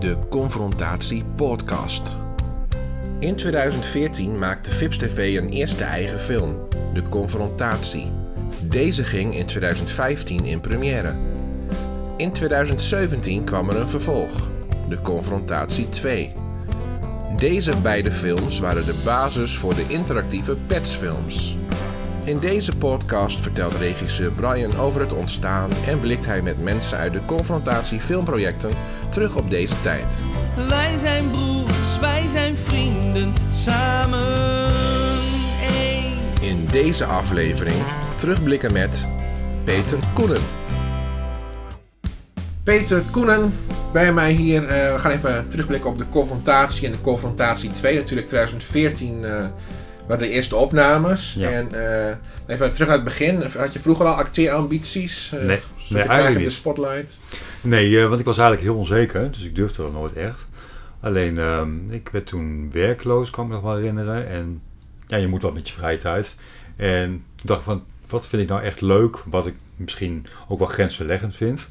de Confrontatie Podcast. In 2014 maakte Fips TV een eerste eigen film, De Confrontatie. Deze ging in 2015 in première. In 2017 kwam er een vervolg, De Confrontatie 2. Deze beide films waren de basis voor de interactieve Pets-films. In deze podcast vertelt regisseur Brian over het ontstaan en blikt hij met mensen uit de confrontatie filmprojecten terug op deze tijd. Wij zijn broers, wij zijn vrienden, samen één. In deze aflevering terugblikken met Peter Koenen. Peter Koenen, bij mij hier. eh, we gaan even terugblikken op de confrontatie en de confrontatie 2. Natuurlijk 2014 eh waren de eerste opnames. Ja. En eh, even terug naar het begin. Had je vroeger al acteerambities? Eh, Nee, nee, eigenlijk in de spotlight? Nee, eh, want ik was eigenlijk heel onzeker, dus ik durfde dat nooit echt. Alleen, ehm, ik werd toen werkloos, kan ik me nog wel herinneren. En ja, je moet wat met je vrije tijd. En toen dacht ik van, wat vind ik nou echt leuk, wat ik misschien ook wel grensverleggend vind.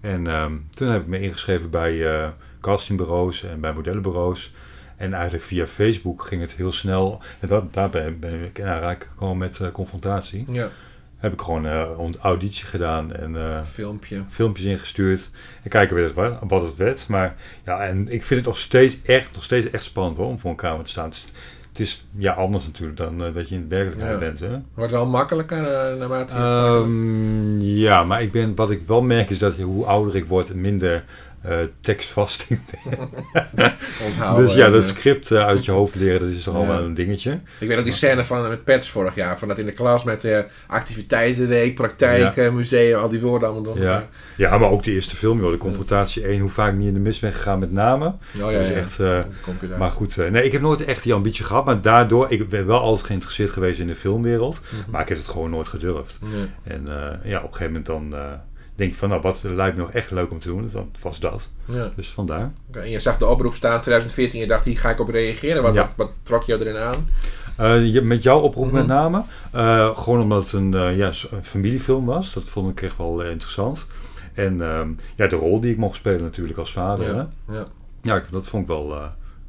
En ehm, toen heb ik me ingeschreven bij castingbureaus en bij modellenbureaus. En eigenlijk via Facebook ging het heel snel. En dat, daarbij ben ik in aanraking gekomen met eh, confrontatie. Ja, Heb ik gewoon eh, een auditie gedaan en... eh, filmpje. filmpjes ingestuurd. En kijken weer wat, wat het werd. Maar ja, en ik vind het nog steeds echt, nog steeds echt spannend hoor, om voor een kamer te staan. Het is, het is ja, anders natuurlijk dan eh, dat je in de werkelijkheid Ja. bent. Hè? Wordt wel makkelijker eh, naarmate je het Ehm, ja, maar ik ben, wat ik wel merk is dat je, hoe ouder ik word, minder tekstvast ik ben. onthouden. dus ja, dat script eh, uit je hoofd leren, dat is toch al Ja. wel een dingetje. Ik weet nog die scène van met Pets vorig jaar. Van dat in de klas met eh, activiteitenweek, praktijk, eh, museum, al die woorden allemaal door. Ja. ja, maar ook de eerste film, joh, de confrontatie 1, hoe vaak ik niet in de mis ben gegaan met namen. Oh ja, dat is ja. echt... Maar goed, nee, ik heb nooit echt die ambitie gehad. Maar daardoor, ik ben wel altijd geïnteresseerd geweest in de filmwereld. Mhm. Maar ik heb het gewoon nooit gedurfd. En ja, op een gegeven moment dan denk je van, nou, wat lijkt me nog echt leuk om te doen? Dan was dat. Ja. Dus vandaar. En je zag de oproep staan 2014 en je dacht, hier ga ik op reageren. Wat, Ja. wat, wat trok je erin aan? Eh, je- met jouw oproep Mhm. met name. eh, gewoon omdat het een, eh, ja, een familiefilm was. Dat vond ik echt wel interessant. En ehm, ja, de rol die ik mocht spelen natuurlijk als vader. Hè? Ja. Ja. Ja, ik- dat vond ik wel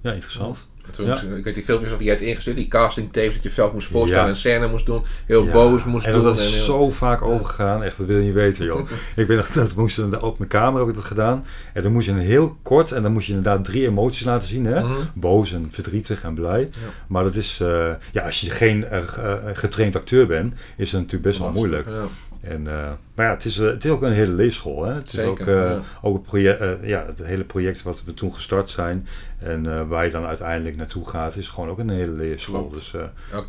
ja, interessant. En toen, Ja. Ik weet die filmpjes nog die je hebt ingestuurd, die casting tapes, dat je zelf moest voorstellen, een scène moest doen, heel boos moest en doen. dat is heel- zo vaak overgegaan, echt, dat wil je niet weten, joh. ik ben dat, dat moest op mijn kamer heb ik dat gedaan. En dan moest je een heel kort, en dan moest je inderdaad drie emoties laten zien, hè. Mhm. Boos en verdrietig en blij. Maar dat is, eh, ja, als je geen eh, eh, getraind acteur bent, is dat natuurlijk best wel moeilijk. En, eh, maar ja, het is, eh, het is ook een hele leesschool, hè. Het is ook, eh, ja. ook het, project, ja, het hele project wat we toen gestart zijn en waar je dan uiteindelijk naartoe gaat, is gewoon ook een hele leerschool. Klopt. Dus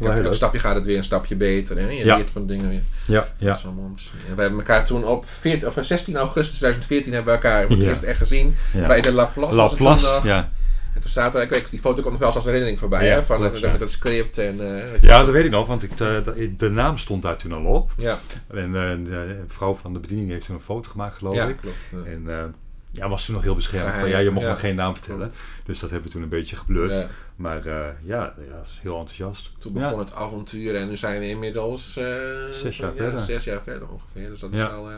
Elk, stapje gaat het weer een stapje beter. Hè? Je Ja. leert van dingen weer. ja, ja. En we hebben elkaar toen op 14, of 16 augustus 2014 hebben we elkaar voor het Ja. eerst echt gezien. Bij de Laplace. was het toen Laplace, nog. ja. En toen staat er, ik weet, die foto komt nog wel eens als herinnering voorbij. Ja, hè? Van klopt, met, dat script en... eh, Ja, dat weet ik nog, want ik, de, naam stond daar toen al op. ja, En eh, de vrouw van de bediening heeft toen een foto gemaakt, geloof ja ik. klopt. ja. En eh, ja, was toen nog heel beschermd. Van, ja, je mocht ja. nog geen naam vertellen. Dus dat hebben we toen een beetje geblurred. Ja, Maar eh, ja, ja, is heel enthousiast. toen begon ja. het avontuur en nu zijn we inmiddels... eh, Zes jaar ja, verder. Zes jaar verder ongeveer. Dus dat is al eh,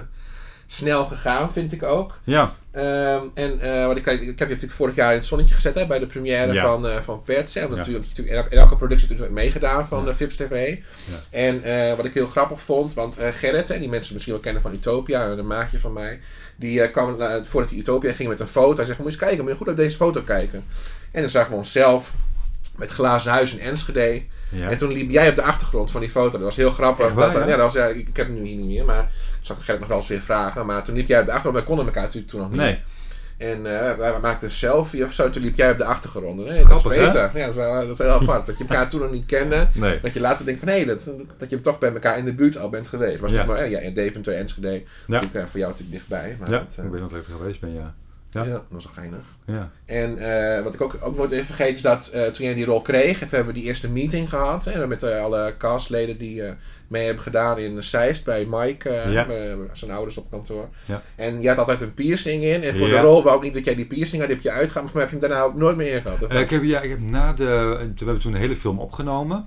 snel gegaan, vind ik ook. Ja, Ehm, en eh, wat ik, ik heb je natuurlijk vorig jaar in het zonnetje gezet hè, bij de première Ja. van, eh van Pets. Hè, Ja. natuurlijk, natuurlijk in, elke, elke productie natuurlijk meegedaan van Ja. de Vips TV. En eh, wat ik heel grappig vond, want eh, Gerrit, hè, die mensen misschien wel kennen van Utopia, een maatje van mij, die eh, kwam eh, voordat hij Utopia ging met een foto. Hij zegt, moet je eens kijken, moet je goed op deze foto kijken. En dan zagen we onszelf met glazen huis in Enschede. ja. En toen liep jij op de achtergrond van die foto. Dat was heel grappig. Waar, dat, ja? dat was, ja, ik, ik heb hem nu hier niet meer, maar ik zag Gerrit nog wel eens weer vragen. Maar toen liep jij op de achtergrond, wij konden elkaar natuurlijk toen nog niet. Nee. En eh, wij maakten een selfie of zo, toen liep jij op de achtergrond. Nee, dat is hè? beter. Ja, dat is, wel, dat is heel apart. Dat je elkaar toen nog niet kende. Nee. Dat je later denkt van, hé, dat, dat je toch bij elkaar in de buurt al bent geweest. Was Ja. toch maar, ja, in Deventer, Enschede. Natuurlijk, eh, voor jou natuurlijk dichtbij. Maar Ja, dat, ik weet nog ik er geweest ben, ja. Ja. Dat was wel geinig. Ja. En eh, wat ik ook, ook nooit even vergeet is dat eh, toen jij die rol kreeg, toen hebben we die eerste meeting gehad. Hè, met eh, alle castleden die mee hebben gedaan in Zeist bij Mike, Ja. zijn ouders op kantoor. Ja. En je had altijd een piercing in. En voor de rol wou ik niet dat jij die piercing had, die heb je uitgegaan. Maar heb je hem daarna ook nooit meer ingehad. Eh, ik heb, ja, ik heb na de... We hebben toen een hele film opgenomen.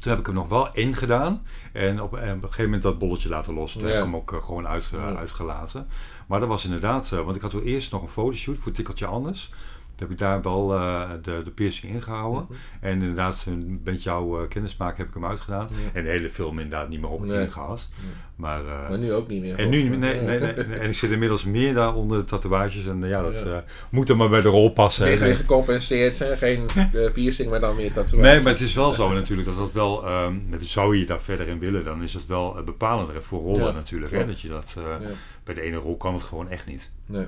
Toen heb ik hem nog wel ingedaan. En op, en op een gegeven moment dat bolletje laten los. Toen heb ik hem ook gewoon uit, uitgelaten. Maar dat was inderdaad, eh, want ik had toen eerst nog een fotoshoot voor Tikkeltje Anders. Toen heb ik daar wel eh, de, de piercing ingehouden. Mhm. En inderdaad, een beetje jouw uh, kennismaak heb ik hem uitgedaan. Ja. En de hele film inderdaad niet meer op Nee. tien gehad. Nee. Maar, eh, Maar nu ook niet meer. en nu, nee, nee, nee, nee. En ik zit inmiddels meer daar onder de tatoeages. En ja, dat Ja. moet er maar bij de rol passen. Hè. geen gecompenseerd, hè? geen piercing, maar dan weer tatoeage. Nee, maar het is wel zo natuurlijk dat dat wel, ehm, zou je daar verder in willen, dan is het wel bepalender voor rollen Ja, natuurlijk. Hè? Dat je dat, Ja. Bij de ene rol kan het gewoon echt niet. Nee.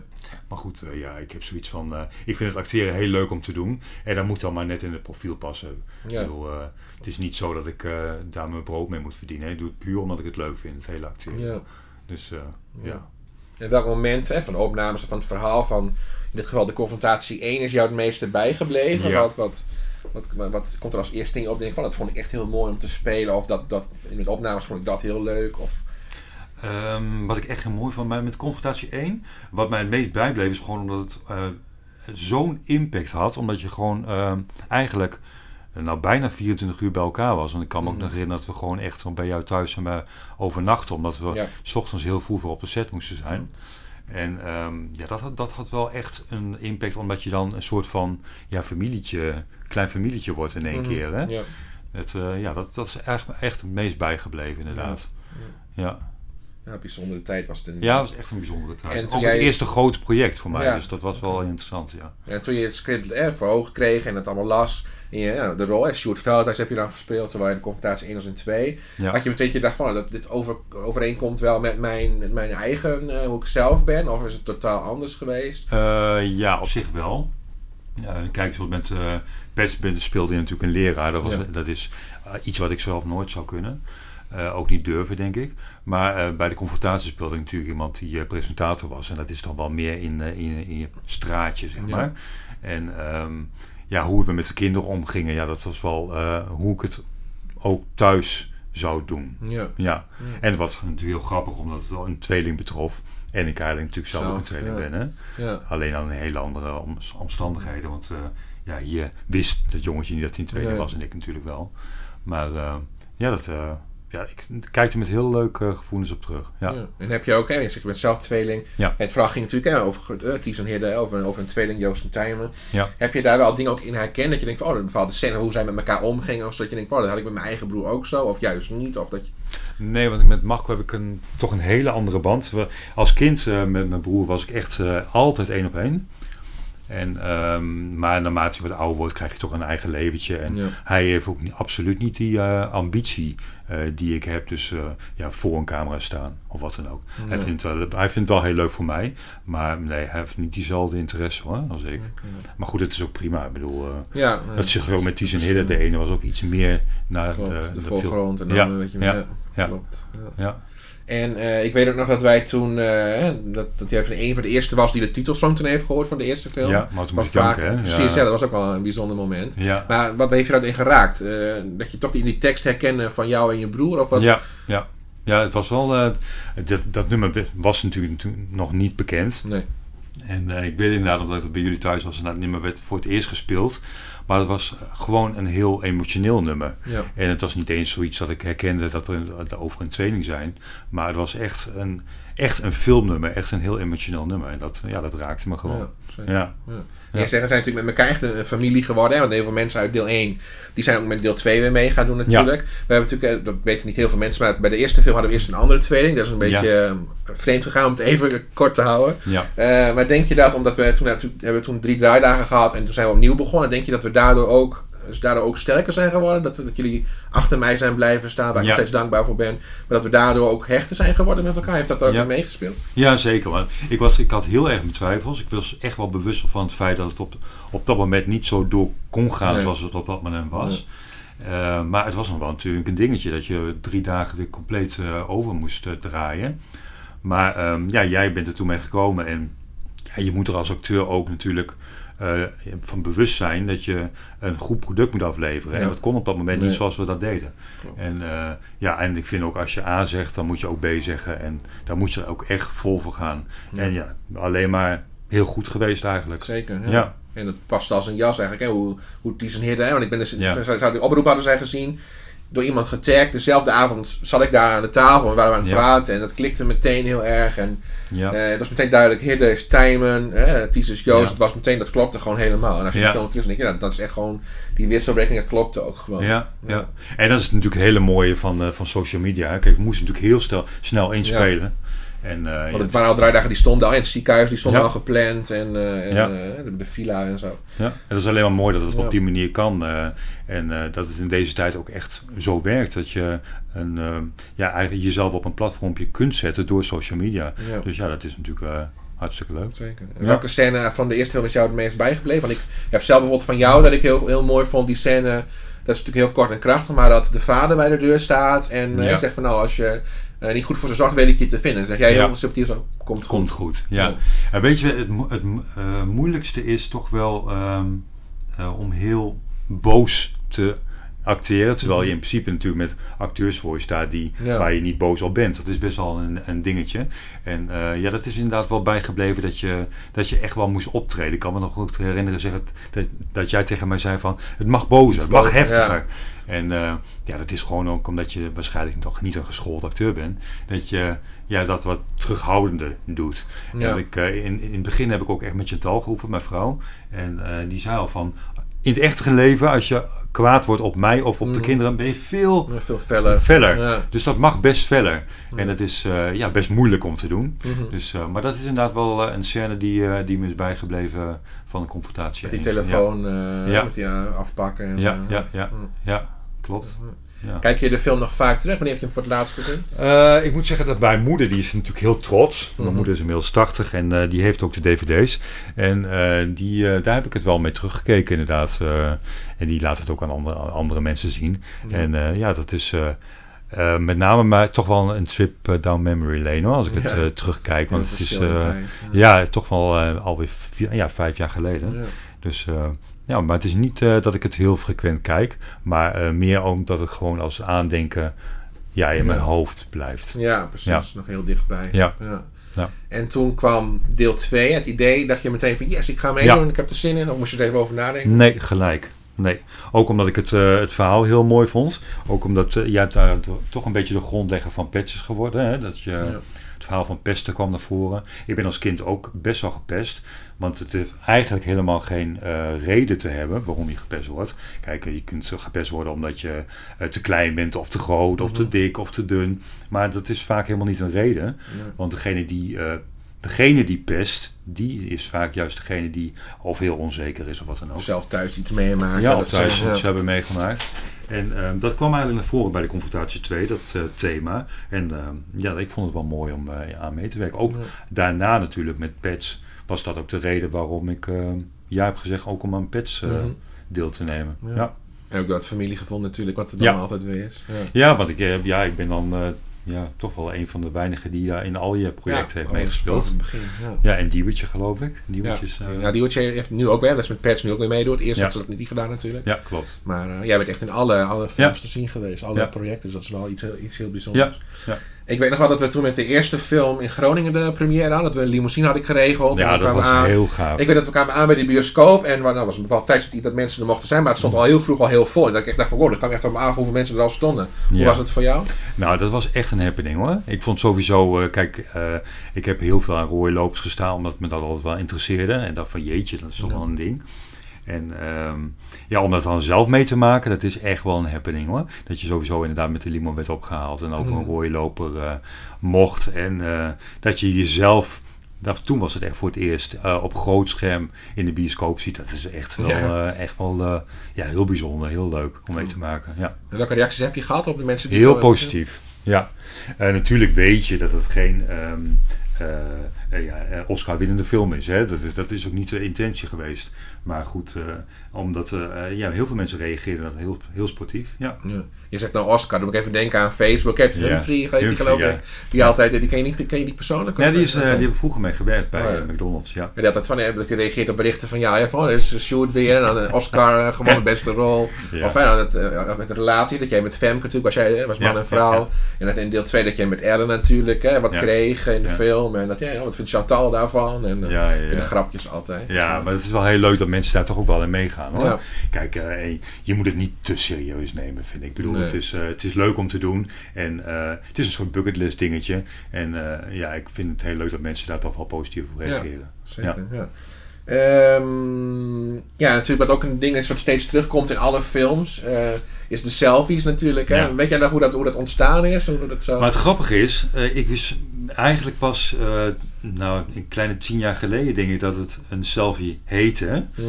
Maar goed, eh, ja, ik heb zoiets van, eh, ik vind het acteren heel leuk om te doen. En dat moet dan maar net in het profiel passen. Ja. Ik bedoel, eh, het is niet zo dat ik daar mijn brood mee moet verdienen. Ik doe het puur omdat ik het leuk vind, het hele acteren. Ja. Dus Ja. ja. En welk moment hè, van de opnames van het verhaal van, in dit geval de confrontatie 1, is jou het meeste bijgebleven? Ja. Wat, wat, wat, wat, komt er als eerste ding op? Denk van, dat vond ik echt heel mooi om te spelen. Of dat, dat, in de opnames vond ik dat heel leuk. Of, Ehm, wat ik echt heel mooi vond bij met confrontatie 1, wat mij het meest bijbleef, is gewoon omdat het eh, zo'n impact had. Omdat je gewoon ehm, eigenlijk eh, nou, bijna 24 uur bij elkaar was. Want ik kan me ook Mhm. nog herinneren dat we gewoon echt zo bij jou thuis hebben overnachten. Omdat we Ja. s ochtends heel vroeg weer op de set moesten zijn. En ehm, ja, dat, had- dat had wel echt een impact, omdat je dan een soort van ja, familietje, klein familietje wordt in één Mhm. keer. Hè? Ja. Het, eh, ja, dat, dat is echt, echt het meest bijgebleven, inderdaad. Ja. ja, bijzondere tijd was het. In, Ja, dat was echt een bijzondere tijd. En Ook toen het jij- eerste grote project voor mij, Ja. dus dat was wel interessant, ja. En toen je het script eh, voor ogen kreeg en het allemaal las, en je, ja, de rol, eh, Sjoerd Veldhuis heb je dan gespeeld, terwijl je in de confrontatie 1 was en 2. Ja. Had je meteen gedacht van, dat dit over, overeenkomt wel met mijn, met mijn eigen, eh, hoe ik zelf ben, of is het totaal anders geweest? Eh, ja, op zich wel. Ja, kijk, zoals met uh, Pets speelde je natuurlijk een leraar. Dat, was, Ja. dat is eh, iets wat ik zelf nooit zou kunnen. Eh, ook niet durven, denk ik. Maar eh, bij de confrontatie speelde ik natuurlijk iemand die eh, presentator was. En dat is dan wel meer in, in, in je straatje, zeg Ja. maar. En ehm, ja, hoe we met de kinderen omgingen, ja, dat was wel hoe ik het ook thuis zou doen. Ja. Ja, en was natuurlijk heel grappig omdat het wel een tweeling betrof. En ik eigenlijk natuurlijk zelf, ook een tweeling ja. ben. Hè? Ja. Alleen aan hele andere om- omstandigheden. Want ja, hier wist dat jongetje niet dat hij een tweeling was. En ik natuurlijk wel. Maar ja, dat, ja, ik kijk er met heel leuke gevoelens op terug. Ja. Ja. En heb je ook, hè, je bent zelf tweeling. Ja. En het verhaal ging natuurlijk hè, over uh, Ties en Hidde, over, over een tweeling, Joost en Tijmen. Ja. Heb je daar wel dingen ook in herkend dat je denkt van, oh, een bepaalde scène, hoe zij met elkaar omgingen, of zodat je denkt oh, dat had ik met mijn eigen broer ook zo, of juist niet, of dat je... Nee, want met Marco heb ik een, toch een hele andere band. We, als kind eh, met mijn broer was ik echt eh, altijd één op één. En, ehm, maar naarmate je wat ouder wordt, krijg je toch een eigen leventje. En Ja. hij heeft ook niet, absoluut niet die eh, ambitie eh, die ik heb. Dus eh, ja, voor een camera staan of wat dan ook. Hij, vindt, wel- hij vindt het wel heel leuk voor mij. Maar nee, hij heeft niet diezelfde interesse hoor, als ik. Maar goed, het is ook prima. Ik bedoel, eh, Ja, dat zich ook met Ties en Hidde. De ene was ook iets meer naar klopt, de, de, de voorgrond en dan Ja, een beetje meer. ja. Klopt. Ja. Ja. En eh, ik weet ook nog dat wij toen, eh, dat, dat jij van een van de eerste was die de titelsong toen heeft gehoord van de eerste film. Ja, maar toen vaak- hè? Precies, ja. dat was ook wel een bijzonder moment. Ja. Maar wat heeft je daarin geraakt? Eh, dat je toch die, die tekst herkende van jou en je broer? Of wat? Ja, ja. ja, het was wel. dat, dat nummer was natuurlijk toen nog niet bekend. Nee. En ik weet inderdaad, omdat het bij jullie thuis was, en dat nummer werd voor het eerst gespeeld. Maar het was gewoon een heel emotioneel nummer. Ja. En het was niet eens zoiets dat ik herkende dat we over een tweeling zijn. Maar het was echt een, echt een filmnummer, echt een heel emotioneel nummer. En dat, ja, dat raakte me gewoon. Ja. Ja, Ja. Jij zegt, we zijn natuurlijk met elkaar echt een, een familie geworden. Hè? Want heel veel mensen uit deel 1, die zijn ook met deel 2 weer mee gaan doen natuurlijk. We hebben natuurlijk, eh, dat weten niet heel veel mensen, maar bij de eerste film hadden we eerst een andere tweeling. Dat is een beetje eh, vreemd gegaan om het even kort te houden. ja. Eh, maar denk je dat, omdat we toen, toen hebben we toen drie draaidagen gehad en toen zijn we opnieuw begonnen, denk je dat we daardoor ook, daardoor ook sterker zijn geworden? Dat, dat jullie achter mij zijn blijven staan, waar ik Ja. nog steeds dankbaar voor ben. Maar dat we daardoor ook hechter zijn geworden met elkaar? Heeft dat daar ook Ja. meegespeeld? Ja, zeker. Want ik, was, ik had heel erg mijn twijfels. Ik was echt wel bewust van het feit dat het op, op dat moment niet zo door kon gaan Nee. zoals het op dat moment was. Eh, maar het was nog wel natuurlijk een dingetje dat je drie dagen weer compleet eh, over moest eh, draaien. Maar ehm, ja, jij bent er toen mee gekomen en ja, je moet er als acteur ook natuurlijk eh, van bewust zijn dat je een goed product moet afleveren. Ja. En dat kon op dat moment Nee. niet zoals we dat deden. Klopt. En, eh, ja, en ik vind ook als je A zegt, dan moet je ook B zeggen. En daar moet je ook echt vol voor gaan. Ja. En ja, alleen maar heel goed geweest eigenlijk. Zeker, ja. Ja. En dat past als een jas eigenlijk, hè? hoe, hoe en Hidde, hè? want ik ben dus, zou, zou die oproep hadden zij gezien. Door iemand getagd. Dezelfde avond zat ik daar aan de tafel en waren we aan het Ja. praten. En dat klikte meteen heel erg. En Ja. eh, het was meteen duidelijk, Hidde is Tijmen, eh, Ties is Joost. Ja. Het was meteen, dat klopte gewoon helemaal. En als je Ja. de film terug denk je, nou, dat is echt gewoon, die wisselwerking, dat klopte ook gewoon. Ja, ja. En dat is natuurlijk het hele mooie van, eh, van social media. hè. Kijk, we moesten natuurlijk heel snel, snel inspelen. En, eh, Want het waren al draaidagen die stonden al in het ziekenhuis, die stonden Ja. al gepland. En, eh, en Ja. eh, de, villa en zo. ja. Dat is alleen maar mooi dat het Ja. op die manier kan. en dat het in deze tijd ook echt zo werkt. Dat je een, ja, eigenlijk jezelf op een platformpje kunt zetten door social media. Ja. Dus ja, dat is natuurlijk hartstikke leuk. Zeker. En. Welke scène van de eerste film is jou het meest bijgebleven? Want ik heb zelf bijvoorbeeld van jou dat ik heel, heel mooi vond die scène. Dat is natuurlijk heel kort en krachtig, maar dat de vader bij de deur staat en Ja. zegt van nou, als je eh, niet goed voor weet ik je te vinden. Dan zeg jij heel Ja. subtiel zo, komt goed. Komt goed, ja. Ja. En weet je, het, mo- het eh, moeilijkste is toch wel ehm, eh, om heel boos te acteren. Terwijl je in principe natuurlijk met acteurs voor je staat die, Ja. waar je niet boos op bent. Dat is best wel een, een dingetje. En eh, ja, dat is inderdaad wel bijgebleven dat je, dat je echt wel moest optreden. Ik kan me nog goed herinneren zeggen dat, dat jij tegen mij zei van het mag bozer, het mag heftiger. En eh, ja, dat is gewoon ook omdat je waarschijnlijk nog niet een geschoold acteur bent. Dat je ja, dat wat terughoudender doet. Ja. En ik, eh, in, in het begin heb ik ook echt met Chantal geoefend, mijn vrouw. En die zei al van, in het echte leven, als je kwaad wordt op mij of op de Mhm. kinderen, ben je veel Veel feller. feller. Ja. Dus dat mag best feller. Ja. En dat is eh, ja, best moeilijk om te doen. Mhm. Dus, eh, maar dat is inderdaad wel eh, een scène die, die me is bijgebleven van de confrontatie. Met die telefoon, Ja. met die eh, afpakken. En, Ja, ja, ja, mm. ja, klopt. Ja. Kijk je de film nog vaak terug? Wanneer heb je hem voor het laatst gezien? Eh, ik moet zeggen dat mijn moeder, die is natuurlijk heel trots. Mijn Mhm. moeder is inmiddels 80 en eh, die heeft ook de dvd's. En eh, die, daar heb ik het wel mee teruggekeken inderdaad. Eh, en die laat het ook aan andere, aan andere mensen zien. Ja. En eh, ja, dat is eh, eh, met name maar toch wel een trip down memory lane hoor, als ik het terugkijk. Want het is eh, tijd. ja, toch wel alweer vier, ja, vijf jaar geleden. Dus eh, ja, maar het is niet eh, dat ik het heel frequent kijk, maar eh, meer omdat het gewoon als aandenken ja, in mijn hoofd blijft. Ja, precies. Ja. Nog heel dichtbij. Ja. Ja. En toen kwam deel 2, het idee, dacht je meteen van yes, ik ga meedoen, Ja. ik heb er zin in. Of moest je er even over nadenken? Nee, gelijk. Nee. Ook omdat ik het, het verhaal heel mooi vond. Ook omdat uh, jij daar toch een beetje de grondlegger van Pets is geworden. Hè? Dat je, verhaal van pesten kwam naar voren. Ik ben als kind ook best wel gepest. Want het heeft eigenlijk helemaal geen eh, reden te hebben waarom je gepest wordt. Kijk, je kunt gepest worden omdat je eh, te klein bent of te groot of te Mhm. dik of te dun. Maar dat is vaak helemaal niet een reden. Want degene die, eh, degene die pest, die is vaak juist degene die of heel onzeker is of wat dan ook. Of zelf thuis iets meemaakt. Ja, of thuis iets hebben meegemaakt. En ehm, dat kwam eigenlijk naar voren bij de confrontatie 2, dat eh, thema. En ehm, ja, ik vond het wel mooi om eh, aan mee te werken. Ook Ja. daarna natuurlijk met pets was dat ook de reden waarom ik ehm, ja heb gezegd ook om aan pets eh, Mhm. deel te nemen. Ja. Ja. En ook dat familiegevoel natuurlijk, wat er dan Ja. altijd weer is. Ja. Ja, want ik, eh, ja, ik ben dan eh, ja, toch wel een van de weinigen die daar in al je projecten heeft meegespeeld. het begin. Ja. Ja, en Diewertje geloof ik. Ja. Diewertje is, eh, ja, die Watje heeft nu ook weer, dat is met Pets nu ook weer meedoet. Eerst Ja. had ze dat niet gedaan natuurlijk. ja, klopt. Maar eh, jij bent echt in alle, alle films Ja. te zien geweest, alle Ja. projecten. Dus dat is wel iets, heel- iets heel bijzonders. Ja. Ik weet nog wel dat we toen met de eerste film in Groningen de première hadden. Dat we een limousine hadden geregeld. Ja, dat was aan. heel gaaf. Ik weet dat we kwamen aan bij de bioscoop. En nou, was een bepaald tijdstip dat mensen er mochten zijn. Maar het stond al heel vroeg al heel vol. En dat ik echt dacht van, wow, dat kan echt wel af hoeveel mensen er al stonden. Hoe Ja. was het voor jou? Nou, dat was echt een happening hoor. Ik vond sowieso, eh, kijk, eh, ik heb heel veel aan rooilopers gestaan, omdat me dat altijd wel interesseerde. En dacht van jeetje, dat is toch Ja. wel een ding. En ehm, ja, om dat dan zelf mee te maken, dat is echt wel een happening hoor. Dat je sowieso inderdaad met de limo werd opgehaald en over een Mhm. rooiloper eh, mocht. En eh, dat je jezelf, dat, toen was het echt voor het eerst, eh, op groot scherm in de bioscoop ziet. Dat is echt wel, Ja. echt wel ja, heel bijzonder, heel leuk om mee te maken. Ja. En welke reacties heb je gehad op de mensen die... Heel positief, ja. Natuurlijk weet je dat het geen ehm, eh, eh, ja, Oscar-winnende film is. Hè? Dat, is- dat is ook niet de intentie geweest. Maar goed, eh, omdat eh, eh, ja, heel veel mensen reageerden dat heel, heel sportief. Ja. Ja. Je zegt nou Oscar, dan moet ik even denken aan Facebook. Heb je Ja. Humphrey, die geloof ik. Die altijd, die ken je niet, ken je niet persoonlijk? Ja, die, is, Oké. die heb ik vroeger mee gewerkt bij Oh, McDonald's. Ja. Die altijd van, dat hij reageert op berichten van ja, ja van, is Sjoerd weer en dan Oscar gewoon de beste rol. Of nou, dat, met de relatie, dat jij met Femke natuurlijk was, jij, was man en vrouw. En dat in deel 2 dat jij met Ellen natuurlijk hè, wat kreeg in de film. En dat, ja, wat vindt Chantal daarvan? En en de grapjes altijd. Ja, maar het is wel heel leuk dat mensen daar toch ook wel in meegaan. Hoor. Ja. Kijk, eh, je moet het niet te serieus nemen, vind ik. Ik bedoel, Nee. het, is, eh, het is leuk om te doen. En eh, het is een soort bucketlist dingetje. En ja, ik vind het heel leuk dat mensen daar toch wel positief op Ja. reageren. Zeker, ja. Ehm, ja, natuurlijk wat ook een ding is wat steeds terugkomt in alle films, eh, is de selfies natuurlijk. Hè? Ja. Weet jij nog hoe dat, hoe dat ontstaan is? Hoe dat zo... Maar het grappige is, eh, ik wist eigenlijk pas, eh, nou, een kleine tien jaar geleden denk ik dat het een selfie heette. Mhm.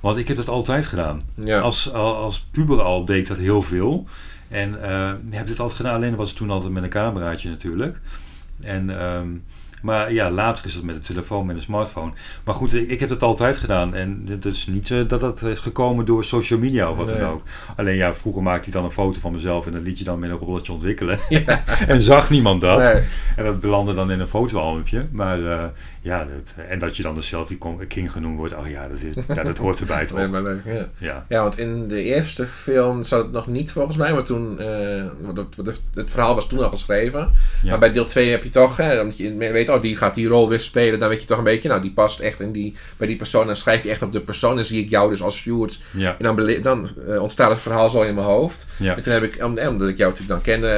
Want ik heb dat altijd gedaan. Ja. Als, al- als puber al deed ik dat heel veel. En eh, ik heb dit altijd gedaan, alleen was het toen altijd met een cameraatje natuurlijk. En, ehm, maar ja, later is het met de telefoon, met een smartphone. Maar goed, ik, ik heb het altijd gedaan. En het is niet eh, dat dat is gekomen door social media of wat Nee. dan ook. Alleen ja, vroeger maakte ik dan een foto van mezelf en dat liet je dan met een rolletje ontwikkelen. Ja. en zag niemand dat. Nee. En dat belandde dan in een fotoalbumpje. Maar eh, ja, dat, en dat je dan de selfie king genoemd wordt. Oh ja, dat, is, ja, dat hoort erbij toch? Nee, maar leuk, ja. Ja. Ja, want in de eerste film zat het nog niet volgens mij, maar toen, eh, want het, het, het verhaal was toen al geschreven. Ja. Maar bij deel 2 heb je toch, hè, omdat je weet, oh die gaat die rol weer spelen, dan weet je toch een beetje, nou die past echt in die, bij die persoon. Dan schrijf je echt op de persoon, dan zie ik jou dus als Sjoerd. Ja. En dan, dan eh, ontstaat het verhaal zo in mijn hoofd. Ja. En toen heb ik, om- eh, omdat ik jou natuurlijk dan kende,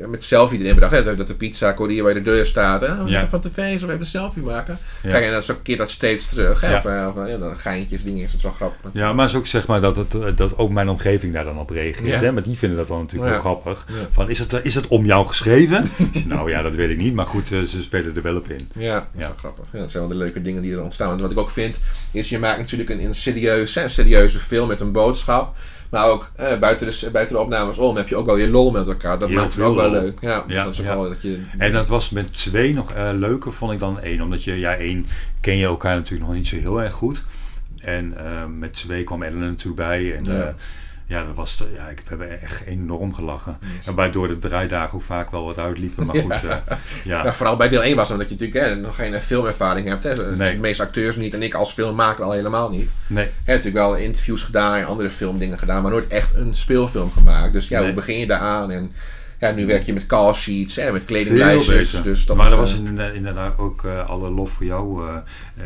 eh, met selfie erin bedacht, hè, dat- de pizza courier bij de deur staat. Hè, oh, Ja. van tv, zullen we even een selfie maken? Ja. Kijk, en dan zo keert dat steeds terug. Hè, Ja. Of, eh, of, eh, ja, dan geintjes, dingen, is het wel grappig. Ja, maar het is ook zeg maar dat, het, dat ook mijn omgeving daar dan op reageert. Hè? Maar die vinden dat dan natuurlijk heel grappig. Van, is, het, is het om jou geschreven? nou ja, dat weet ik niet. Maar goed, eh, ze spelen er wel op in. Ja, dat is wel grappig. Dat zijn wel de leuke dingen die er ontstaan. Want wat ik ook vind, is je maakt natuurlijk een, een, serieus, hè, een serieuze film met een boodschap. Maar ook eh, buiten, de, buiten de opnames om heb je ook wel je lol met elkaar. Dat Heel maakt het ook wel leuk. Ja, dus Ja, dat is ja. wel dat je... En dat was met twee nog eh, leuker, vond ik dan één. Omdat je, ja, één ken je elkaar natuurlijk nog niet zo heel erg goed. En eh, met twee kwam Ellen er natuurlijk bij. En Ja. Ja, ja dat was, de- ja, ik hebben echt enorm gelachen. En waardoor de draaidagen hoe vaak wel wat uitliepen. Maar goed, eh, ja. Ja, vooral bij deel 1 was het omdat je natuurlijk hè, nog geen filmervaring hebt. Hè. Dus Nee. De meeste acteurs niet en ik als filmmaker al helemaal niet. Nee, Ik heb natuurlijk wel interviews gedaan en andere filmdingen gedaan, maar nooit echt een speelfilm gemaakt. Dus ja, Nee. hoe begin je daar aan? En ja, nu werk je met call sheets en met kledinglijstjes. Dus dat maar dat was eh, inderdaad, inderdaad ook eh, alle lof voor jou. eh,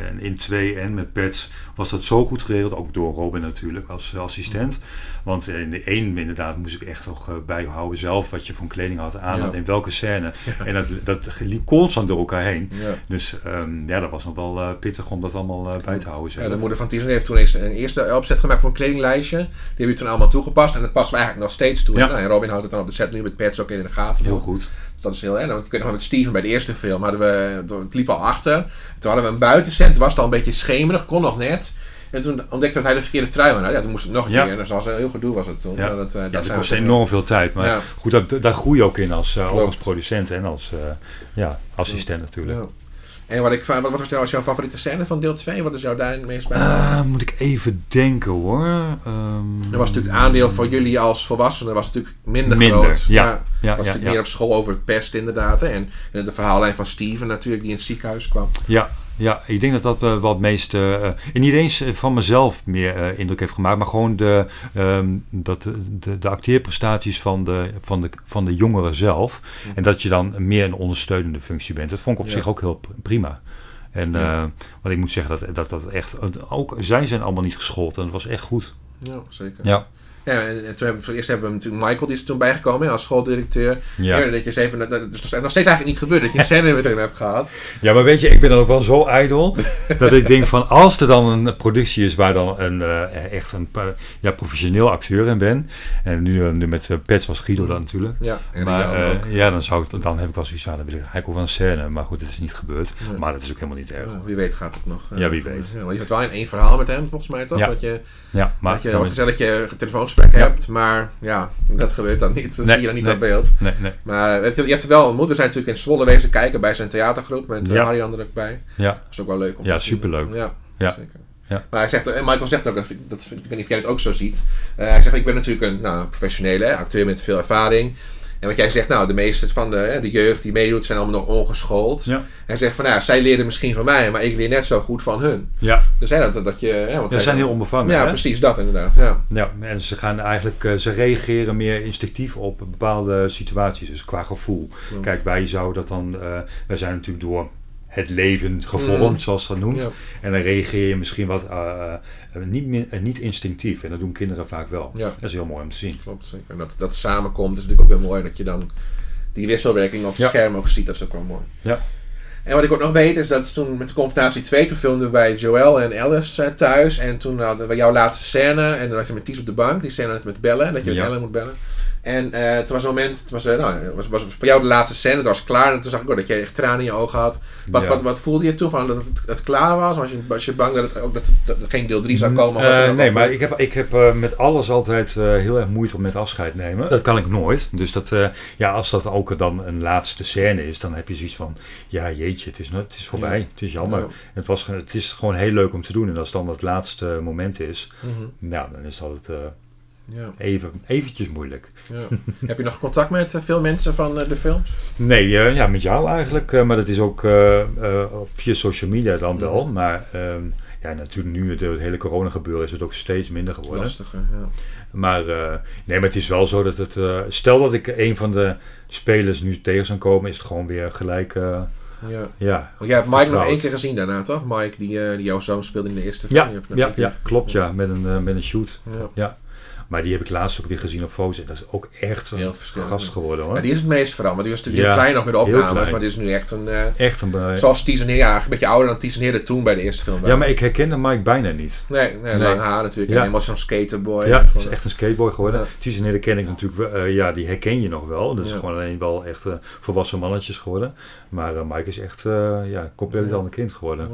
en in twee en met Pets was dat zo goed geregeld. Ook door Robin natuurlijk als assistent. Want in de één inderdaad moest ik echt nog bijhouden zelf wat je van kleding had aan Ja. had in welke scène. En dat, dat liep constant door elkaar heen. ja. Dus ehm, ja, dat was nog wel pittig om dat allemaal bij te houden. Ja, de moeder van Tizen heeft toen eens een eerste opzet gemaakt voor een kledinglijstje. Die hebben we toen allemaal toegepast en dat passen we eigenlijk nog steeds toe. Nou, en Robin houdt het dan op de set nu met Pets ook in de gaten. Heel goed. Dus dat is heel erg. Want ik weet nog met Steven bij de eerste film hadden we, het liep al achter. Toen hadden we een buitencent, het was het al een beetje schemerig, kon nog net. En toen ontdekte dat hij de verkeerde trui aan had. Ja, toen moest het nog een Ja. keer. Dus dat was een heel gedoe was het toen. Ja. Dat, eh, Ja, dat kost toen- enorm veel tijd. Maar Ja. goed, dat, daar groei je ook in als, eh, als producent en als eh, ja, assistent natuurlijk. En wat, ik, wat was jouw, jouw favoriete scène van deel 2? Wat is jou daar het meest bij? Ah, moet ik even denken hoor. Ehm, Er was natuurlijk het aandeel voor jullie als volwassenen was natuurlijk minder, Minder, groot. ja. was Ja, ja, natuurlijk ja. meer op school over pest inderdaad. Hè. En, en de verhaallijn van Steven natuurlijk, die in het ziekenhuis kwam. Ja, ja, ik denk dat dat eh, wat meest. eh, en niet eens van mezelf meer indruk heeft gemaakt, maar gewoon de, ehm, dat de, de, acteerprestaties van de, van, de, van de jongeren zelf. En dat je dan meer een ondersteunende functie bent. Dat vond ik op Ja. zich ook heel prima. En Ja. want ik moet zeggen dat dat, dat echt. Ook zij zijn allemaal niet gescholden. Dat was echt goed. Ja, zeker. Ja. Ja, en, en toen hebben we, voor het eerst hebben we natuurlijk Michael, die is toen bijgekomen hè, als schooldirecteur. Ja. Dat je eens even, dat, dat is nog steeds eigenlijk niet gebeurd, dat je een scène weer erin hebt gehad. Ja, maar weet je, ik ben dan ook wel zo ijdel dat ik denk van als er dan een productie is waar dan een, eh, echt een ja, professioneel acteur in ben. En nu, eh, nu met eh, Pets was Guido dan natuurlijk. Ja, en Maar ja, dan, zou ik, dan heb ik wel zoiets van, dan wil ik eigenlijk ook wel een scène. Maar goed, het is niet gebeurd. Maar dat is ook helemaal niet erg. Ja, wie weet gaat het nog. Ja, wie weet. Want je hebt wel in één verhaal met hem, volgens mij toch? Ja. Dat je, Ja, maar... dat je wat dat je een hebt, maar ja, dat gebeurt dan niet. Dat Nee, zie je dan niet nee. beeld. nee. Maar je hebt, je hebt wel ontmoet. We zijn natuurlijk in Zwolle wezen kijken bij zijn theatergroep met uh, Ja. Arjan er ook bij. Ja, Dat is ook wel leuk om Ja, te zien. superleuk. Ja, Ja. zeker. Ja. Maar hij zegt, en Michael zegt ook, dat, dat ik weet niet of jij het ook zo ziet. Eh, hij zegt, ik ben natuurlijk een nou, professionele acteur met veel ervaring. En wat jij zegt, nou, de meeste van de, de jeugd die meedoet zijn allemaal nog ongeschoold. ja. Hij zegt van, nou, zij leren misschien van mij, maar ik leer net zo goed van hun. ja. Dus hè, dat, dat je... Ja, want Ze zij- zijn heel onbevangen. Ja, hè? precies, dat inderdaad. Ja. Ja, en ze gaan eigenlijk, eh, ze reageren meer instinctief op bepaalde situaties, dus qua gevoel. Kijk, wij zouden dat dan, eh, wij zijn natuurlijk door het leven gevormd, Mm. zoals dat noemt. Ja. En dan reageer je misschien wat eh, eh, niet, meer, eh, niet instinctief. En dat doen kinderen vaak wel. Ja. Dat is heel mooi om te zien. Klopt, zeker. En dat, dat samenkomt is natuurlijk ook weer mooi dat je dan die wisselwerking op het Ja. scherm ook ziet. Dat is ook wel mooi. Ja. En wat ik ook nog weet is dat toen met de confrontatie 2, toen filmden we bij Joël en Alice eh, thuis. En toen hadden we jouw laatste scène. En dan was je met Ties op de bank. Die scène met bellen. Dat je met Ja. Ellen moet bellen. En eh het was een moment, het was, eh, nou, het was, was voor jou de laatste scène, het was klaar. En toen zag ik ook dat je echt tranen in je ogen had. Wat, Ja. wat, wat voelde je toen van dat het, het klaar was? Was je, was je bang dat, het, ook, dat, er geen deel 3 zou komen? Nee, maar ik heb, ik heb met alles altijd heel erg moeite met afscheid nemen. Dat kan ik nooit. Dus dat, ja, als dat ook dan een laatste scène is, dan heb je zoiets van, ja jeetje, het is, het is voorbij. Ja. Het is jammer. Ja. Het, was, het is gewoon heel leuk om te doen. En als dan het laatste moment is, Mhm. nou, dan is dat het eh, Ja, even, eventjes moeilijk. ja. heb je nog contact met eh, veel mensen van eh, de films? Nee, ja, met jou eigenlijk. maar dat is ook via social media dan wel. Maar ehm, ja, natuurlijk nu het, het hele corona gebeuren is het ook steeds minder geworden. Lastiger, ja. Maar nee, maar het is wel zo dat het. stel dat ik een van de spelers nu tegen zou komen, is het gewoon weer gelijk. Ja. ja. Want jij hebt Mike nog één keer gezien daarna, toch? Mike, die, eh, die jouw zoon speelde in de eerste film. Ja, ja, ja, klopt ja, met een, eh, met een shoot. Ja. Maar die heb ik laatst ook weer gezien op foto's. En dat is ook echt een gast geworden hoor. Ja, die is het meest veranderd. Die was natuurlijk Ja, heel klein nog met de opnames, maar die is nu echt een... eh, Echt een. eh, zoals Ties en Heer, ja, een beetje ouder dan Ties en Heer toen bij de eerste film. ja, maar ik herkende Mike bijna niet. Nee, nee, Nee. lang haar natuurlijk. Ja. En helemaal zo'n skaterboy. Ja, En is echt een skateboy geworden. Ja. Tizenede ken ik natuurlijk, wel, eh, ja, die herken je nog wel. Dat is gewoon alleen wel echt volwassen mannetjes geworden. Maar Mike is echt, ja, een compleet ander kind geworden.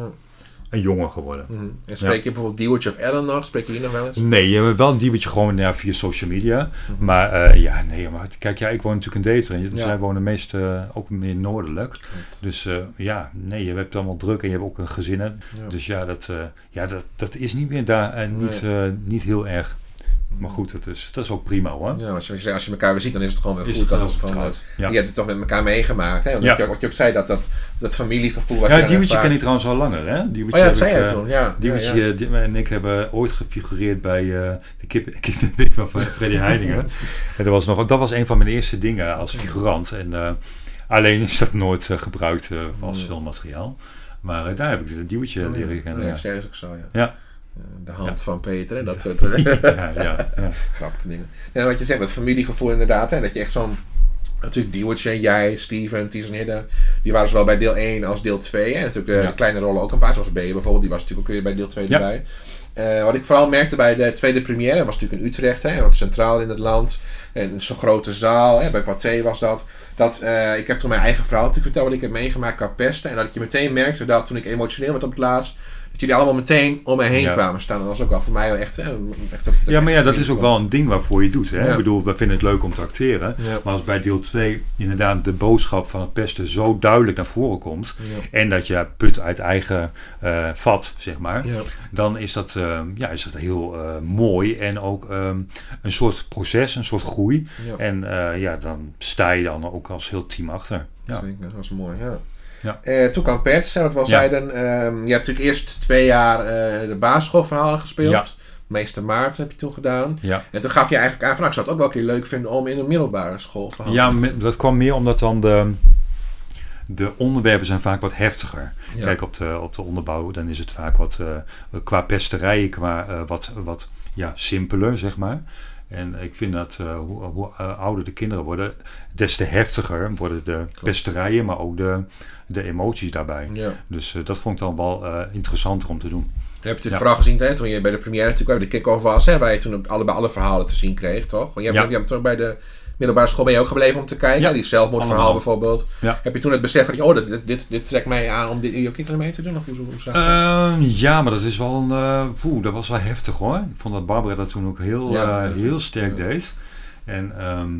Een jongen geworden. Mhm. En spreek je bijvoorbeeld Diewertje of Ellen nog? Spreek je die nog wel eens? Nee, je hebt wel een diewertje gewoon ja, via social media. Mhm. Maar eh, ja, nee, maar kijk, ja, ik woon natuurlijk in Deventer. en Ja. Zij wonen meest eh, ook meer noordelijk. Dus eh, ja, nee, je hebt allemaal druk en je hebt ook een gezinnen. Ja. Dus ja, dat, ja dat, dat is niet meer daar en niet, niet heel erg. Maar goed, dat is, dat is ook prima hoor. Ja, als je, als je elkaar weer ziet, dan is het gewoon weer Is goed. het Dat is gewoon, eh, Ja. Je hebt het toch met elkaar meegemaakt. Hè? Ja. wat, je, wat je ook zei, dat, dat, dat familiegevoel. Wat je Ja, Diewertje ken ik trouwens al langer, hè? Oh ja, dat zei je eh, toen. Ja. Diewertje ja, ja. die- en ik hebben ooit gefigureerd bij eh, de kip, kip van Freddy Heidinger. en dat was, nog, dat was een van mijn eerste dingen als figurant. En eh, alleen is dat nooit eh, gebruikt eh, als filmmateriaal. Maar eh, daar heb ik de Diewertje Oh, leren kennen. Ja, serieus ook zo, ja. Eh, De hand Ja. van Peter en dat soort eh, ja, ja, ja. grappige dingen. Ja, wat je zegt, dat familiegevoel inderdaad. Hè? Dat je echt zo'n... Natuurlijk Diewertje, jij, Steven, Ties en Hidde. Die waren zowel bij deel 1 als deel 2. En natuurlijk eh, de kleine rollen ook een paar. Zoals B bijvoorbeeld. Die was natuurlijk ook weer bij deel 2 Ja. erbij. Wat ik vooral merkte bij de tweede première. was natuurlijk in Utrecht. Hè, wat centraal in het land. En zo'n grote zaal. Hè, bij Pathé was dat. dat ik heb toen mijn eigen verhaal natuurlijk verteld. Wat ik heb meegemaakt qua pesten. En dat je meteen merkte dat toen ik emotioneel werd op het laatst. Dat jullie allemaal meteen om me heen Ja. kwamen staan. Dat was ook wel voor mij wel echt... Hè, echt dat- ja, maar ja, dat is ook wel een ding waarvoor je doet. Hè? Ja. Ik bedoel, we vinden het leuk om te acteren. Ja. Maar als bij deel 2 inderdaad de boodschap van het pesten zo duidelijk naar voren komt. En dat je put uit eigen eh, vat, zeg maar. Dan is dat, eh, ja, is dat heel eh, mooi en ook ehm, een soort proces, een soort groei. En eh, ja, dan sta je dan ook als heel team achter. Ja. Zeker, dat was mooi, ja. Ja. Eh, toen kwam Pets, wat we al Ja. zeiden. ehm, je hebt natuurlijk eerst twee jaar eh, de basisschoolverhalen gespeeld. Ja. Meester Maarten heb je toen gedaan. Ja, En toen gaf je eigenlijk aan van, nou, ik zou het ook wel een keer leuk vinden om in een middelbare school te ja dat kwam meer omdat dan de, de onderwerpen zijn vaak wat heftiger. Ja. Kijk, op de, op de onderbouw dan is het vaak wat eh, qua pesterijen, qua wat, wat ja, simpeler, zeg maar. En ik vind dat eh, hoe, hoe eh, ouder de kinderen worden, des te heftiger worden de pesterijen, maar ook de, de emoties daarbij. Ja. Dus eh, dat vond ik dan wel interessanter om te doen. Dan heb je Ja. vooral gezien hè, toen je bij de première natuurlijk bij de kick-off was. Hè, waar je toen ook allebei alle verhalen te zien kreeg, toch? Want je hebt, Ja. je hebt toen bij de middelbare school ben je ook gebleven om te kijken. Ja. Die zelfmoordverhaal bijvoorbeeld. Ja. Heb je toen het besef van, oh, dit, dit, dit, trekt mij aan om dit in je kinderen mee te doen? Of hoe, hoe zag je dat? Ehm, ja, maar dat is wel een. poeh, dat was wel heftig hoor. Ik vond dat Barbara dat toen ook heel, Ja, eh, heel sterk deed. En ehm,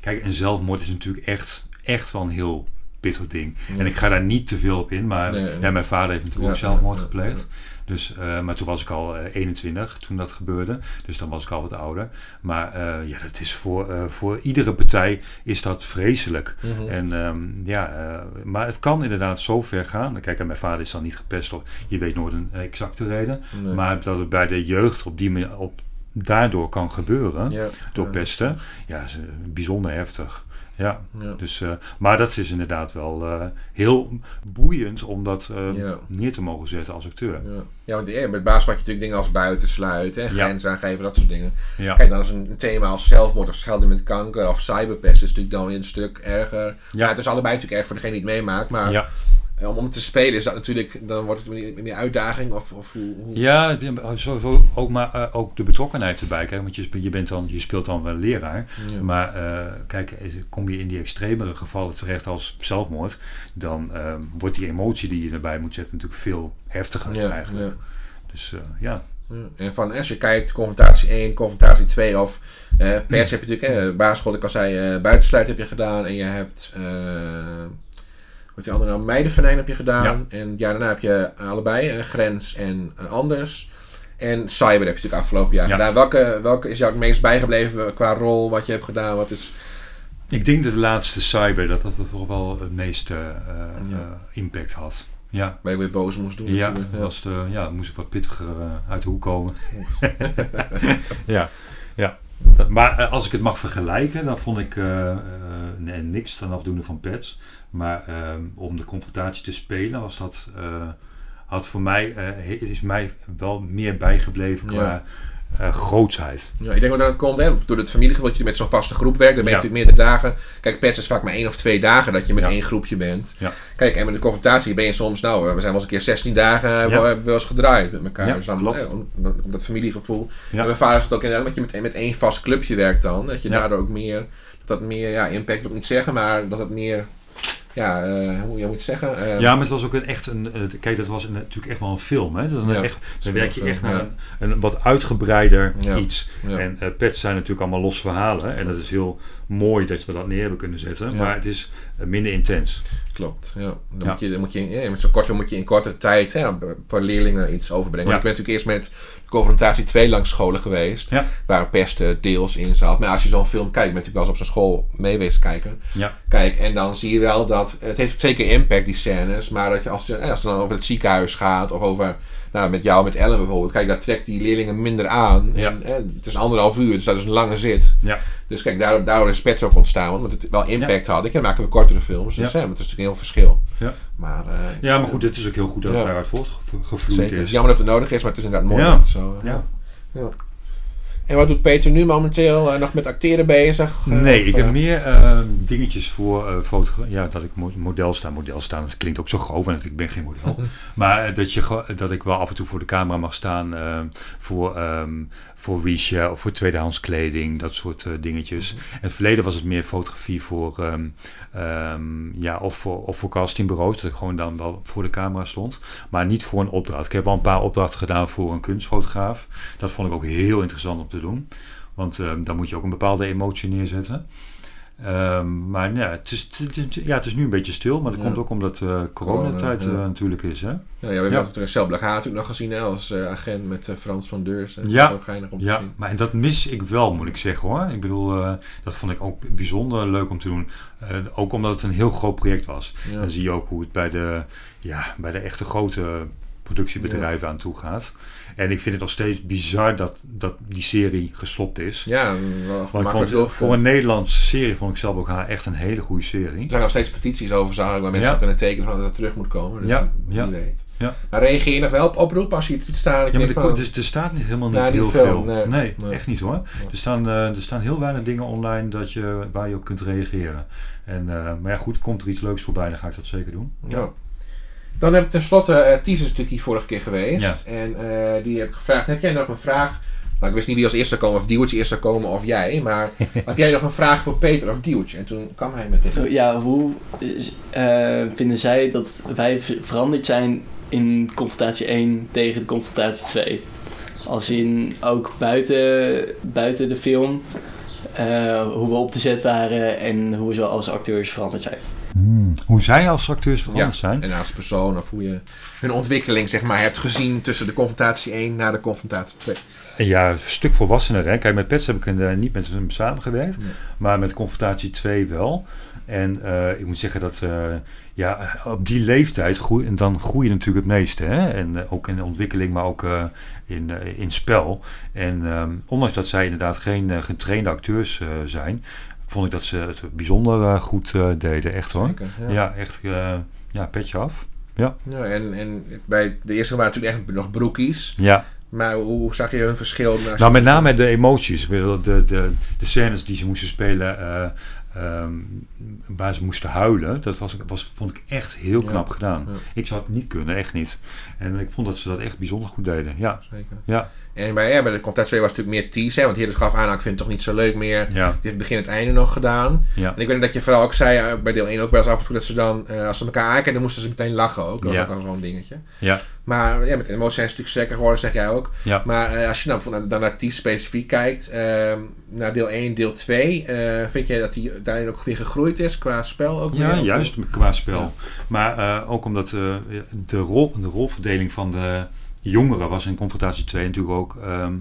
kijk, en zelfmoord is natuurlijk echt, echt wel een heel pittig ding. Ja. En ik ga daar niet te veel op in, maar Nee, nee. ja, mijn vader heeft natuurlijk ook zelfmoord gepleegd. Dus, eh, maar toen was ik al eh, 21 toen dat gebeurde. Dus dan was ik al wat ouder. Maar eh, ja, dat is voor, eh, voor iedere partij is dat vreselijk. Mhm. En ehm, ja, eh, maar het kan inderdaad zo ver gaan. Kijk, en mijn vader is dan niet gepest hoor. Je weet nooit een exacte reden. Nee. Maar dat het bij de jeugd op die manier op, daardoor kan gebeuren. Ja. Door pesten. Ja, is eh, bijzonder heftig. Ja. Ja. Dus, eh, maar dat is inderdaad wel eh, heel boeiend om dat eh, Ja. neer te mogen zetten als acteur. Ja, ja want ja, met baas had je natuurlijk dingen als buitensluiten, en grenzen aangeven, dat soort dingen. Ja, Kijk, dan is een thema als zelfmoord of schelden met kanker of cyberpest is natuurlijk dan weer een stuk erger. Ja. het is allebei natuurlijk erg voor degene die het meemaakt, maar ja. Om, om het te spelen is dat natuurlijk, dan wordt het meer, meer uitdaging of, of hoe... hoe- Ja, sowieso ook, maar eh, ook de betrokkenheid erbij. Kijk, want je, je, bent dan, je speelt dan wel leraar. Ja. Maar eh, kijk, kom je in die extremere gevallen terecht als zelfmoord, dan eh, wordt die emotie die je erbij moet zetten natuurlijk veel heftiger Ja, eigenlijk. ja. Dus eh, ja. En van als je kijkt, confrontatie 1, confrontatie 2 of pers heb je natuurlijk, basisschool, ik al zei, buitensluit heb je gedaan en je hebt, wat die andere nou, meidenvenijn heb je gedaan. En ja, daarna heb je allebei, eh, grens en anders. En cyber heb je natuurlijk afgelopen jaar Ja. gedaan. Welke, welke is jou het meest bijgebleven qua rol, wat je hebt gedaan? Wat is, Ik denk dat de laatste cyber, dat dat toch wel het meeste eh, Ja. eh, impact had. Ja, waar je weer boos moest doen ja, was de, ja, moest ik wat pittiger eh, uit de hoek komen. ja, ja. Dat- maar als ik het mag vergelijken, dan vond ik nee, niks ten afdoende van Pets. Maar ehm, om de confrontatie te spelen, was dat, eh, had voor mij, eh, is mij wel meer bijgebleven qua Ja. eh, grootsheid. Ja, ik denk dat het komt hè, door het familiegevoel dat je met zo'n vaste groep werkt. Dan ben je Ja. natuurlijk meerdere dagen. Kijk, pets is vaak maar één of twee dagen dat je met Ja. één groepje bent. Kijk, en met de confrontatie ben je soms, nou, we zijn wel eens een keer 16 dagen hebben we wel eens gedraaid met elkaar. Dus dan, eh, om, om dat familiegevoel. En mijn vader is het ook inderdaad, dat je met, met één vast clubje werkt dan. Dat je daardoor ook meer, dat dat meer, ja, impact wil ik niet zeggen, maar dat het meer, ja, eh, hoe je moet zeggen. eh, Ja, maar het was ook een echt een. eh, kijk, dat was een- natuurlijk echt wel een film. Hè? Dan, Ja, echt, dan werk je echt ja. naar een, een wat uitgebreider Ja. iets. En pets zijn natuurlijk allemaal losse verhalen. En dat is heel mooi dat we dat neer hebben kunnen zetten. Ja. Maar het is eh, minder intens. Klopt, ja. Dan Ja. moet je, dan moet je, ja, met zo'n kort film moet je in korte tijd hè, voor leerlingen iets overbrengen. Want ik ben natuurlijk eerst met de confrontatie 2 langs scholen geweest, Ja. waar pesten deels in zat. Maar als je zo'n film kijkt, ben je natuurlijk wel eens op zo'n school mee kijken. Ja. Kijk, en dan zie je wel dat, het heeft zeker impact die scènes, maar dat je, als, je, eh, als het dan over het ziekenhuis gaat, of over, nou met jou, met Ellen bijvoorbeeld, kijk, daar trekt die leerlingen minder aan. Ja. En, eh, het is anderhalf uur, dus dat is een lange zit. Ja. Dus kijk, daardoor, daardoor is Pets ook ontstaan, omdat het wel impact had. Ik dan maken we kortere films, dus Ja. hè, dat is natuurlijk een heel verschil. Ja. Maar, eh, ja, maar goed, het is ook heel goed dat het daaruit voortgevloeid is. Jammer dat het nodig is, maar het is inderdaad mooi Ja. dat het zo. eh, Ja. En wat doet Peter nu momenteel? Eh, nog met acteren bezig? Eh, Nee, of, ik heb meer eh, dingetjes voor foto. Ja, dat ik mo- model sta. Model staan, dat klinkt ook zo grof, want ik ben geen model. maar dat, je, dat ik wel af en toe voor de camera mag staan voor, ehm voor reshape of voor tweedehands kleding, dat soort eh, dingetjes. Mhm. In het verleden was het meer fotografie voor, ehm, ehm, ja, of voor, of voor castingbureaus, dat ik gewoon dan wel voor de camera stond. Maar niet voor een opdracht. Ik heb al een paar opdrachten gedaan voor een kunstfotograaf. Dat vond ik ook heel interessant om te doen. Want ehm, dan moet je ook een bepaalde emotie neerzetten. Ehm, maar ja het, is, ja, het is nu een beetje stil, maar dat Ja. komt ook omdat eh coronatijd Corona, ja. eh, natuurlijk is. Hè? Ja, ja, we hebben Ja. natuurlijk Cel natuurlijk nog gezien hè, als eh, agent met Frans van Deurs. Dat is Ja. ook geinig om te Ja, zien. maar dat mis ik wel, moet ik zeggen hoor. Ik bedoel, eh, dat vond ik ook bijzonder leuk om te doen. Eh, ook omdat het een heel groot project was. Ja. Dan zie je ook hoe het bij de, ja, bij de echte grote productiebedrijven aan toe gaat. En ik vind het nog steeds bizar dat, dat die serie gestopt is. Ja, wel Want ik gemakkelijk vond, doorgevoerd. voor een Nederlandse serie vond ik zelf ook haar echt een hele goede serie. Er zijn nog steeds petities over, waar mensen Ja. kunnen tekenen van dat het terug moet komen. Dus Ja, wie ja. weet. Ja. Maar reageer je nog wel op oproep als je iets ziet staan? Ja, maar van, dus, er staat niet, helemaal niet niet heel veel, veel. nee. Nee, Nee. echt niet hoor. Er, staan, eh, er staan heel weinig dingen online dat je, waar je op kunt reageren. En, eh, maar ja, goed, komt er iets leuks voorbij, dan ga ik dat zeker doen. Ja. Dan heb ik tenslotte, eh Ties is natuurlijk hier vorige keer geweest. Ja. En eh, die heb ik gevraagd, heb jij nog een vraag? Nou, ik wist niet wie als eerste zou komen, of Diewertje eerst zou komen, of jij. Maar heb jij nog een vraag voor Peter of Diewertje? En toen kwam hij met dit. Ja, hoe eh, vinden zij dat wij veranderd zijn in confrontatie 1 tegen de confrontatie 2? Als in ook buiten, buiten de film, eh, hoe we op de set waren en hoe we als acteurs veranderd zijn. Hoe zij als acteurs veranderd Ja, zijn? En als persoon, of hoe je hun ontwikkeling zeg maar, hebt gezien tussen de confrontatie 1 naar de confrontatie 2. Ja, een stuk volwassener. Hè? Kijk, met Pets heb ik eh, niet met hem samengewerkt, Nee. maar met Confrontatie 2 wel. En eh, ik moet zeggen dat eh, ja, op die leeftijd groei, en dan groei je natuurlijk het meeste. Hè? En ook in de ontwikkeling, maar ook in, in spel. En ehm, ondanks dat zij inderdaad geen getrainde acteurs zijn, vond ik dat ze het bijzonder eh, goed eh, deden. Echt hoor. Zeker, Ja, ja. echt. eh, ja, petje af. Ja, en, en bij de eerste waren natuurlijk echt nog broekies. Ja. Maar hoe, zag je hun verschil? Nou, met name de emoties. De, de, de scènes die ze moesten spelen, eh, ehm, waar ze moesten huilen, dat was, was, vond ik echt heel Ja. knap gedaan. Ja. Ik zou het niet kunnen, echt niet. En ik vond dat ze dat echt bijzonder goed deden. Ja, Zeker. ja, En bij, ja, bij de Confrontatie 2 was het natuurlijk meer tease. Hè, want hier gaf aan, nou, ik vind het toch niet zo leuk meer. Die ja, heeft het begin en het einde nog gedaan. ja. En ik weet dat je vooral ook zei, eh, bij deel 1 ook wel eens af en toe, dat ze dan, eh, als ze elkaar aankijken, dan moesten ze meteen lachen ook. Dat was ook wel zo'n dingetje. Ja, Maar ja, met emoties zijn ze natuurlijk sterker geworden, zeg jij ook. ja. Maar eh, als je nou bijvoorbeeld dan naar tease specifiek kijkt, ehm, naar deel 1, deel 2, eh, vind jij dat hij daarin ook weer gegroeid is qua spel ook Ja, juist qua spel. Maar ook omdat de, rol, de rolverdeling van de jongeren was in Confrontatie 2 natuurlijk ook ehm,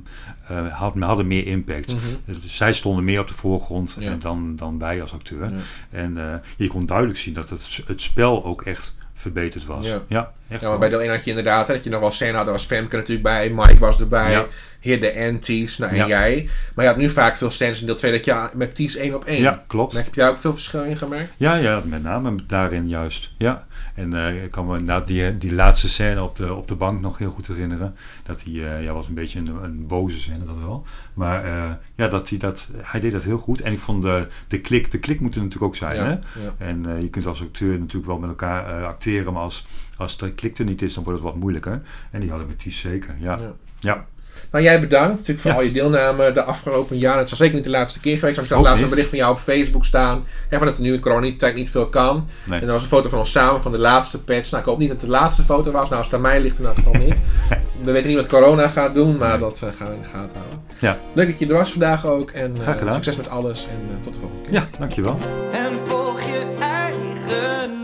eh, had, hadden meer impact. Mhm. Dus zij stonden meer op de voorgrond Ja. dan, dan wij als acteur. Ja. En eh, je kon duidelijk zien dat het, het spel ook echt verbeterd was. Ja. Ja, echt Ja, maar bij deel 1 had je inderdaad, hè, dat je nog wel scène had, daar was Femke natuurlijk bij, Mike was erbij, Ja. Heer de Anties, nou en Ja. jij. Maar je had nu vaak veel scènes in deel 2 dat je met Ties 1 op 1. Ja, klopt. Heb je daar ook veel verschil in gemerkt? Ja, ja, met name daarin juist. Ja. En eh, ik kan me na die, die laatste scène op de, op de bank nog heel goed herinneren. Dat hij, eh, ja, was een beetje een, een boze scène, dat wel. Maar eh, ja, dat hij, dat, hij deed dat heel goed. En ik vond de, de klik, de klik moet er natuurlijk ook zijn. Hè? En je kunt als acteur natuurlijk wel met elkaar acteren, maar als, als de klik er niet is, dan wordt het wat moeilijker. En die hadden met Ties zeker, ja. Ja. Ja, Nou, jij bedankt natuurlijk voor Ja. al je deelname de afgelopen jaren. Het zal zeker niet de laatste keer geweest. Want ik zag laatst een bericht van jou op Facebook staan. En van dat er nu in coronatijd niet veel kan. nee. En er was een foto van ons samen van de laatste patch. Nou, ik hoop niet dat het de laatste foto was. Nou, als het aan mij ligt, dan in ieder geval niet. We weten niet wat corona gaat doen, maar Nee. dat eh, gaan we in de gaten houden. Ja. Leuk dat je er was vandaag ook. En eh, Graag gedaan. succes met alles. En eh, tot de volgende keer. Ja, dankjewel. En volg je eigen